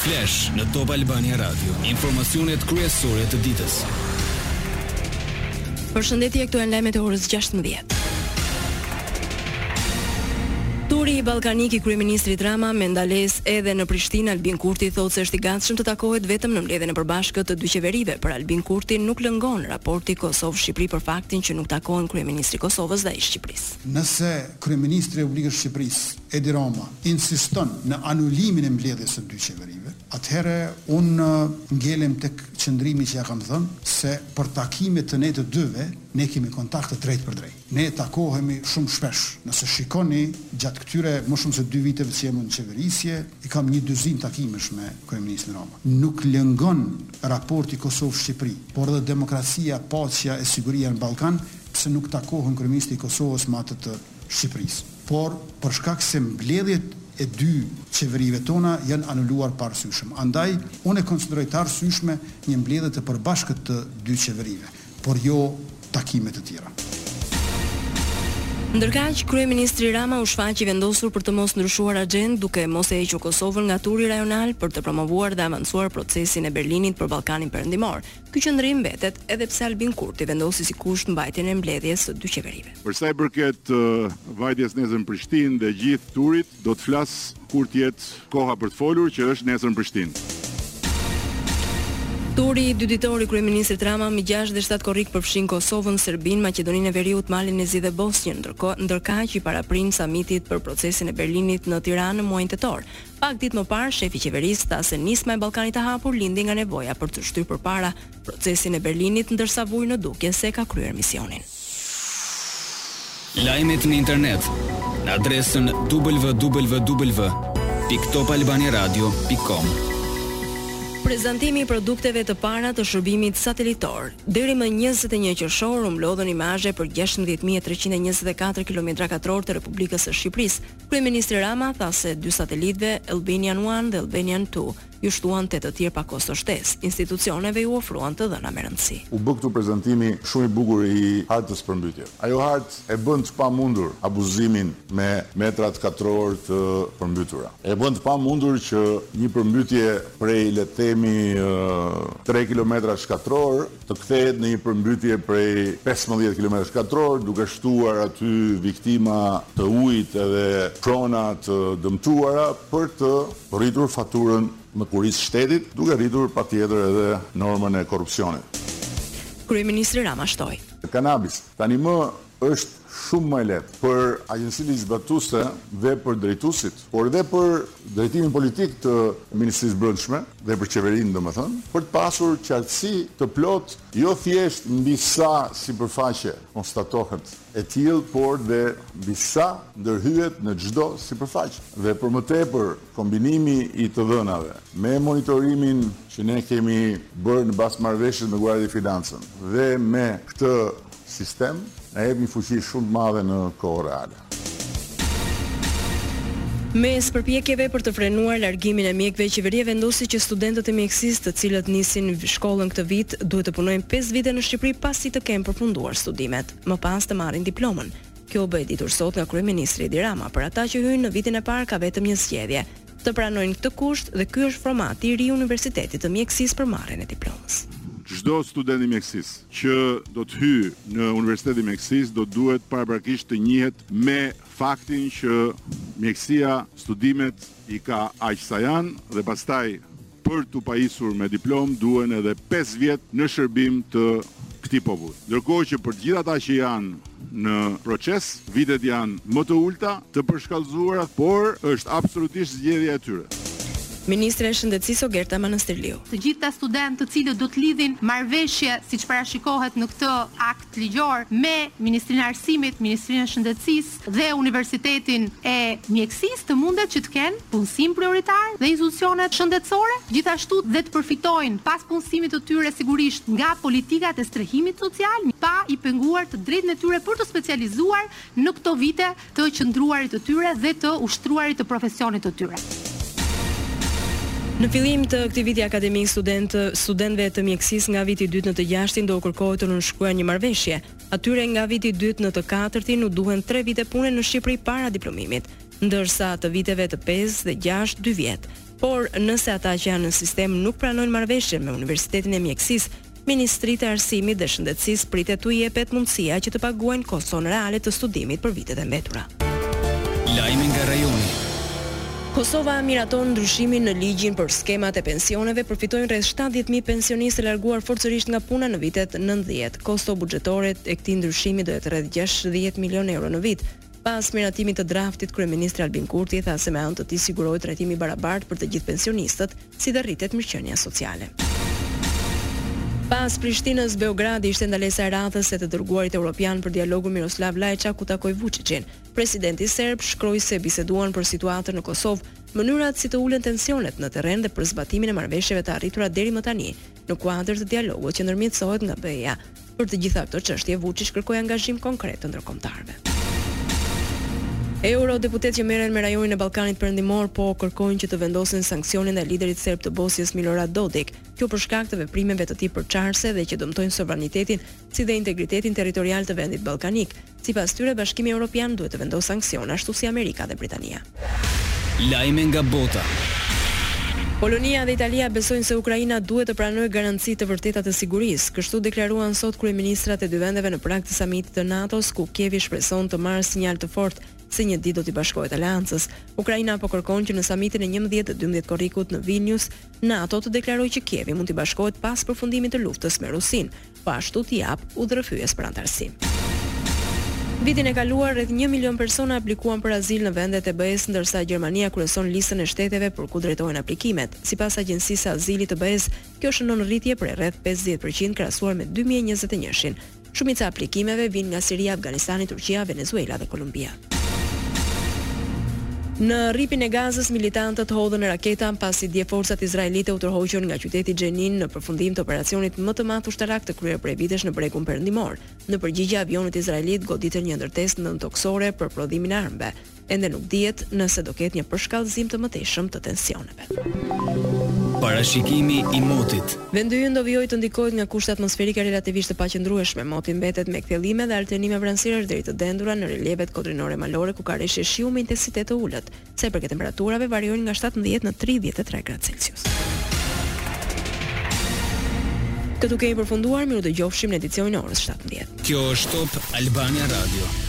Flash në Top Albania Radio, informacionet kryesore të ditës. Përshëndetje, këtu janë lajmet e orës 16. Turi ballkanik i kryeministrit Rama me ndalesë edhe në Prishtinë, Albin Kurti thotë se është i gatshëm të takohet vetëm në mbledhjen e përbashkët të dy qeverive. Për Albin Kurti nuk lëngon raporti Kosovë-Shqipëri për faktin që nuk takohen kryeministri i Kosovës dhe ai i Shqipërisë. Nëse kryeministri i Republikës së Shqipërisë Edi Rama insiston në anulimin e mbledhjes së dy qeverive, atëherë unë ngelem tek qëndrimi që ja kam thënë se për takime të ne të dyve, ne kemi kontakt të drejtpërdrejtë. Ne takohemi shumë shpesh. Nëse shikoni gjatë këtyre më shumë se dy viteve që jemi në qeverisje, i kam një dyzinë takimesh me kryeministrin Rama. Nuk lëngon raporti Kosovë-Shqipëri, por edhe demokracia, paqja e siguria në Ballkan, pse nuk takohen kryeministri i Kosovës me atë të Shqipërisë, por për shkak se mbledhjet e dy qeverive tona janë anuluar paarsyeshëm. Andaj, unë e konsideroj të arsyeshme një mbledhje të përbashkët të dy qeverive, por jo takime të tjera. Ndërkaq, kryeministri Rama u shfaq i vendosur për të mos ndryshuar axhendë duke mos e hequr Kosovën nga turi rajonal për të promovuar dhe avancuar procesin e Berlinit për Ballkanin Perëndimor, Ky qëndrim mbetet edhe pse Albin Kurti vendosi si kusht mbajtjen e mbledhjes së dy qeverive. Për sa i përket vajtjes nesër në Prishtinë dhe gjithë turit, do të flas kur të jetë koha për të folur, që është nesër në Prishtinë. Turi dy ditor i kryeministrit Rama me gjashtë dhe shtatë korrik përfshin Kosovën, Serbinë, Maqedoninë e Veriut, Malin e Zi dhe Bosnjën, ndërkohë ndërkaq i paraprin samitit për Procesin e Berlinit në Tiranë në muajin tetor, Pak ditë më parë, shefi i qeverisë tha se nisma e Ballkanit të Hapur lindi nga nevoja për të shtyrë përpara procesin e Berlinit, ndërsa vuri në dukje se ka kryer misionin. Lajmet në internet në adresën www.topalbaniaradio.com Prezantimi i produkteve të para të shërbimit satelitor. Deri më 21 qershor u mblodhën imazhe për gjashtëmbëdhjetë mijë e treqind e njëzet e katër kilometra katrorë të Republikës së Shqipërisë, Kryeministri Rama tha se dy satelitëve Albanian One dhe Albanian Two iu shtuan tetë të tjerë pa kosto shtesë, institucioneve iu ofruan të dhëna me rëndësi. U bë këtu prezantimi shumë i bukur i hartës së përmbytjeve. Ajo hartë e bën të pamundur abuzimin me metrat katrorë të përmbytura. E bën të pamundur që një përmbytje prej, le të themi, tre kilometrash katrorë, të kthehet në një përmbytje prej pesëmbëdhjetë kilometrash katror, duke shtuar aty viktima të ujit edhe prona të dëmtuara, për të rritur faturën në kurriz të shtetit, duke rritur patjetër edhe normën e korrupsionit. Kryeministri Rama shtoi. Kanabis, tani më Është shumë më e lehtë për agjencitë ligjzbatuese dhe për drejtuesit, por edhe për drejtimin politik të Ministrisë Brendshme dhe për qeverinë domethënë, për të pasur qartësi të plotë jo thjesht mbi sa sipërfaqe konstatohet e tillë, por dhe mbi sa ndërhyhet në çdo sipërfaqe. Dhe për më tepër, kombinimi i të dhënave me monitorimin që ne kemi bërë në bazë marrëveshjes me Guardia di Finanzën dhe me këtë sistem, na jep një fuqi shumë të madhe në kohë reale. Mes përpjekjeve për të frenuar largimin e mjekëve, qeveria vendosi që studentët e mjekësisë të cilët nisin shkollën këtë vit, duhet të punojnë pesë vite në Shqipëri pasi të kenë përfunduar studimet, më pas të marrin diplomën. Kjo u bë e ditur sot nga kryeministri Edi Rama, për ata që hyjnë në vitin e parë ka vetëm një zgjedhje, të pranojnë këtë kusht dhe ky është formati i ri i Universitetit të Mjekësisë për marrjen e diplomës. Çdo student i mjekësisë që do të hyjë në Universitetin e Mjekësisë do duhet paraprakisht të njihet me faktin që mjekësia studimet i ka aq sa janë dhe pastaj Për t'u pajisur me diplomë duhen edhe pesë vjet në shërbim të këtij populli. Ndërkohë që për të gjithë ata që janë në proces, vitet janë më të ulëta, të përshkallëzuara, por është absolutisht zgjedhja e tyre. Ministrja e Shëndetësisë Ogerta Manastirliu. Të gjithë këta studentë të cilët do të lidhin marrëveshje siç parashikohet në këtë akt, ligjor me Ministrinë e Arsimit, Ministrinë e Shëndetësisë dhe Universitetin e Mjekësisë të mundet që të kenë punësim prioritar te institucionet shëndetësore, gjithashtu dhe të përfitojnë pas punësimit të tyre sigurisht nga politikat e strehimit social, pa i penguar të drejtën e tyre për t'u specializuar në këto vite të qëndruarit të tyre dhe të ushtruarit të profesionit të tyre. Në fillim të këtij viti akademik studentë studentëve të mjekësisë nga viti i dytë në të gjashtin do u kërkohet të nënshkruajnë një marrëveshje. Atyre nga viti i dytë në të katërtin u duhen 3 vite punë në Shqipëri para diplomimit, ndërsa të viteve të pestë dhe gjashtë dy vjet. Por, nëse ata që janë në sistem nuk pranojnë marrëveshjen me Universitetin e Mjekësisë, Ministritë e Arsimit dhe Shëndetësisë pritet t'u jepet mundësia që të paguajnë koston reale të studimit për vitet e mbetura. Lajme nga rajoni. Kosova miraton ndryshimin në ligjin për skemat e pensioneve, përfitojnë rreth shtatëdhjetë mijë pensionistë të larguar forcërisht nga puna në vitet nëntëdhjetë. Kosto buxhetore e këtij ndryshimi do jetë rreth gjashtëdhjetë milionë euro në vit. Pas miratimit të draftit, kryeministri Albin Kurti tha se me anë të tij sigurohet trajtim i barabartë për të gjithë pensionistët, si dhe rritet mirëqenia sociale. Pas Prishtinës, Beogradi ishte ndalesa e radhës e të dërguarit europian për dialogun Miroslav Lajçak ku takoi Vuçiçin. Presidenti serb shkroi se biseduan për situatën në Kosovë, mënyrat si të ulen tensionet në terren dhe për zbatimin e marrëveshjeve të arritura deri më tani në kuadër të dialogut që ndërmjetësohet nga BE-ja. Për të gjitha këto çështje, Vuçiç kërkoi angazhim konkret të ndërkombëtarëve. Euro-deputetë që merren me rajonin e Ballkanit Perëndimor po kërkojnë që të vendosen sanksione ndaj liderit serb të Bosnjës Milorad Dodik, kjo për shkak të veprimeve të tij përçarëse dhe që dëmtojnë sovranitetin si dhe integritetin territorial të vendit ballkanik. Sipas tyre, Bashkimi Europian duhet të vendosë sanksione, ashtu si Amerika dhe Britania. Lajme nga bota. Polonia dhe Italia besojnë se Ukraina duhet të pranojë garanci të vërteta të sigurisë, kështu deklaruan sot kryeministrat e dy vendeve në prag të samitit të NATO-s, ku Kievi shpreson të marrë sinjal të fortë se një ditë do t'i bashkohet aleancës. Ukraina po kërkon që në samitin e 11-12 korrikut në Vilnius, NATO të deklarojë që Kievi mund t'i bashkohet pas përfundimit të luftës me Rusinë. po ashtu t'i japë udhërrëfyes për anëtarësim. Vitin e kaluar, rreth një milion persona aplikuan për azil në vendet e BE-së, ndërsa Gjermania kryeson listën e shteteve për ku drejtohen aplikimet. Sipas Agjencisë së Azilit të BE-së, kjo shënon rritje prej rreth pesëdhjetë për qind krahasuar me dy mijë e njëzet e njëshin. Shumica e aplikimeve vijnë nga Siria, Afganistani, Turqia, Venezuela dhe Kolumbia. Në Rripin e Gazës militantët hodhën raketa pasi dje forcat izraelite u tërhoqën nga qyteti Xhenin në përfundim të operacionit më të madh ushtarak të kryer prej vitesh në Bregun Perëndimor. Në përgjigje avionët izraelitë goditën një ndërtesë nëntokësore për prodhimin e armëve. Ende nuk dihet nëse do ketë një përshkallëzim të mëtejshëm të tensioneve. Parashikimi i motit. Vendi ynë do vijojë të ndikohet nga kushte atmosferike relativisht të paqëndrueshme. Moti mbetet me kthjellime dhe alternime vranësirash deri të dendura në relievet kodrinore malore ku ka reshje shiu me intensitet të ulët. Sa i përket temperaturave, variojnë nga shtatëmbëdhjetë në tridhjetë e tre gradë celsius. Këtu kemi përfunduar, mirudëgjofshim në edicionin e orës shtatëmbëdhjetë. Kjo është Top Albania Radio.